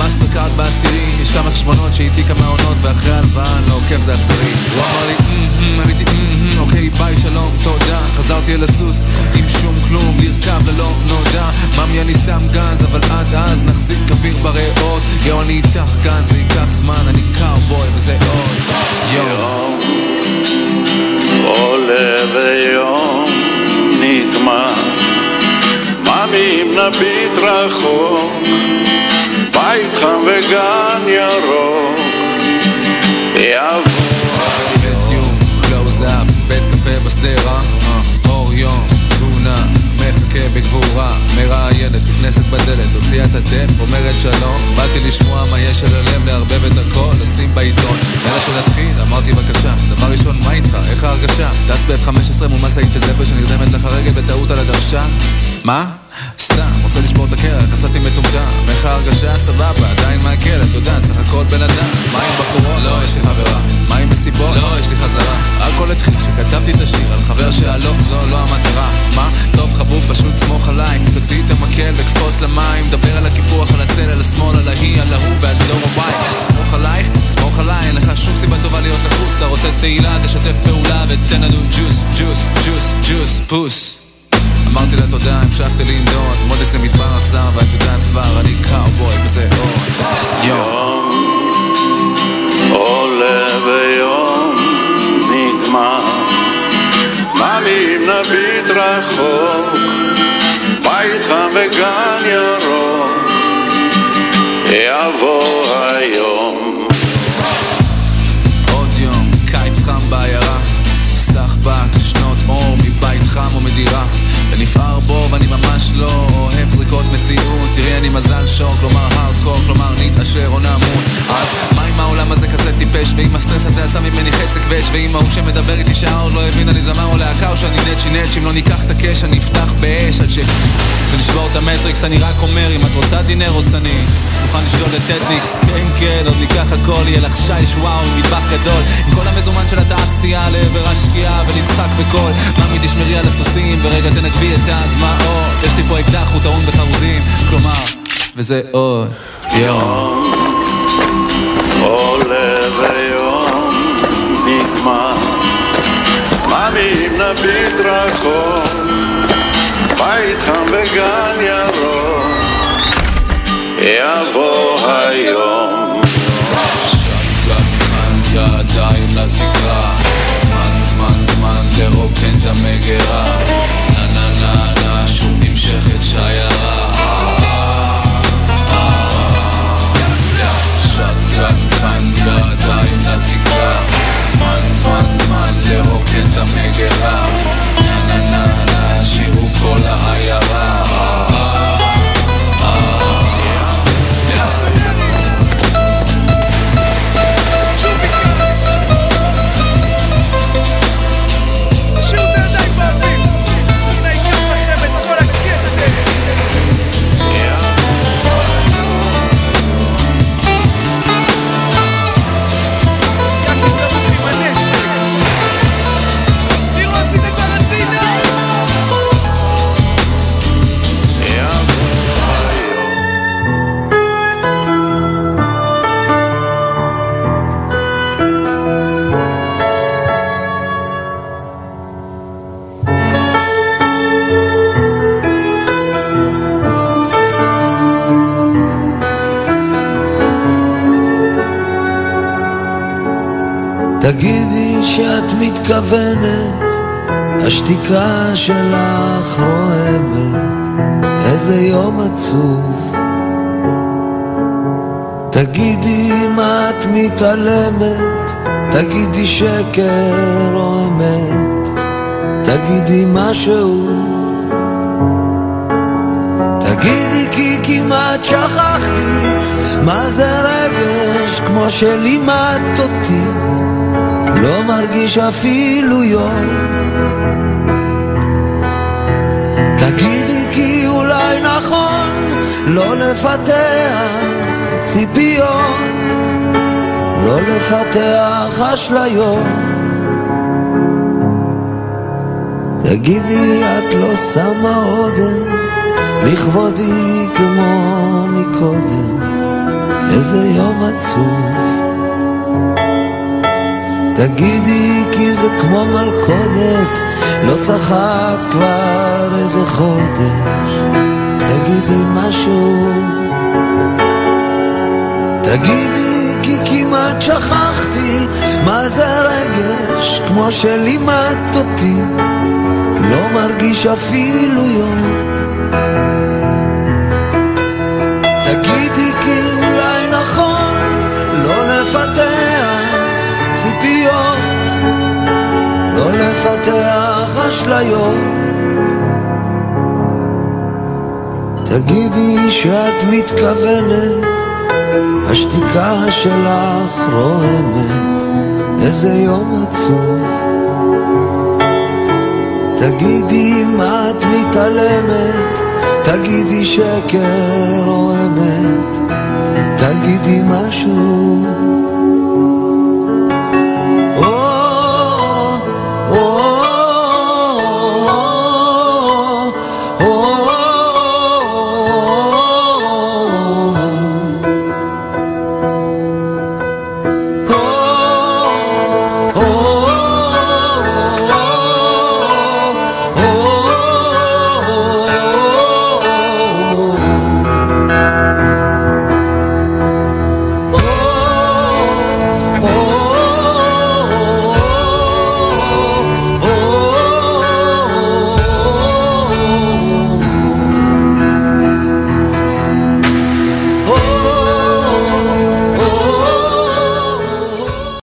המאסטר קארד בעשירי יש כמה חשבונות שאיתי כמה עונות ואחרי הלוואה אני לא עוקב זה אכזרי. הוא אמר לי "אמ, עניתי "אמ, אוקיי ביי שלום תודה. חזרתי אל הסוס עם שום כלום לרכב ללא נודע. ממי אני שם גז אבל עד אז נחזיק אוויר בריאות. יואו אני איתך כאן זה ייקח זמן אני קאובוי וזה עוד. יום עולה ויום נגמר ממי אם נביט רחוק בית חם וגן ירוק יבוא בדיום, קלוז אפ, בית קפה בשדרה, אור יום, תמונה, מחכה בגבורה, מראיינת, נכנסת בדלת, הוציאה את הטפ, אומרת שלום, באתי לשמוע מה יש על הלב, לערבב את הכל, לשים בעיתון, יאללה שנתחיל, אמרתי בבקשה, דבר ראשון, מה איתך, איך ההרגשה? טס ב-F-15 מול משאית של זבל שנרדמת לך רגל בטעות על הדרשה? מה? סתם, רוצה לשבור את הקרח, יצאתי מטומטם, איך ההרגשה? סבבה, עדיין מעכל, את יודעת, סך הכל בן אדם, מה עם בחורות? לא, יש לי חברה, מה עם מסיבות? לא, יש לי חזרה, הכל התחיל כשכתבתי את השיר על חבר שהלא, זו לא המטרה, מה? טוב חבוב, פשוט סמוך עליי, תוציא את המקל וקפוץ למים, דבר על הקיפוח, על הצל, על השמאל, על ההיא, על ההוא ועל דור הבית, סמוך עלייך, סמוך עליי, אין לך שום סיבה טובה להיות לחוץ, אתה רוצה תהילה, תשתף פעולה ותן לנו ג'וס, ג'וס, ג'וס, ג'וס, פוס אמרתי לה תודה, המשכתי לנדוד, מודק זה מדבר אכזר, ואת יודעת כבר, אני קאובוי וזה עוד. יום. עולה ויום נגמר. ממי אם נביט רחוק בית חם וגן ירוק. יבוא היום. עוד יום, קיץ חם בעיירה, סחבק, שנות אור מבית חם או מדירה ונפער בו ואני ממש לא אוהב זריקות מציאות. תראי אני מזל שור, כלומר הארדקור, כלומר נתעשר או נמות. אז מה אם העולם הזה כזה טיפש? ואם הסטרס הזה עשה ממני חצי כבש ואם ההוא שמדבר איתי שעה עוד לא הבין אני זמר או להקה או שאני נצ'י נצ' אם לא ניקח את הקש אני אפתח באש עד ש... ולשבור את המטריקס אני רק אומר אם את רוצה דינר או סני מוכן לשדול טטניקס כן כן עוד ניקח הכל יהיה לך שיש וואו עם מטבח גדול. עם כל המזומן של התעשייה לעבר השקיעה ונצחק בקול. ממי תשמרי על הסוסים ורגע תנגבי את הדמעות. יש לי פה אקדח הוא טעון בחרוזים. כלומר וזה עוד יום. עולה ויום נגמר. אם נביט רחוק בית חם וגן ירוק. יבוא היום. ידיים לתקרה. זמן זמן זמן לרוקן את המגירה מתכוונת, השתיקה שלך רועמת, איזה יום עצוב. תגידי אם את מתעלמת, תגידי שקר או אמת, תגידי משהו. תגידי כי כמעט שכחתי מה זה רגש כמו שלימדת אותי. לא מרגיש אפילו יום. תגידי כי אולי נכון לא לפתח ציפיות, לא לפתח אשליות. תגידי, את לא שמה אודם לכבודי כמו מקודם, איזה יום עצוב. תגידי, כי זה כמו מלכודת, לא צחק כבר איזה חודש. תגידי משהו. תגידי, כי כמעט שכחתי מה זה רגש, כמו שלימדת אותי. לא מרגיש אפילו יום. תגידי כי אולי נכון לא לפתח ציפיות, לא לפתח אשליות. תגידי שאת מתכוונת, השתיקה שלך רועמת, איזה יום עצוב. תגידי מה את מתעלמת, תגידי שקר או אמת, תגידי משהו.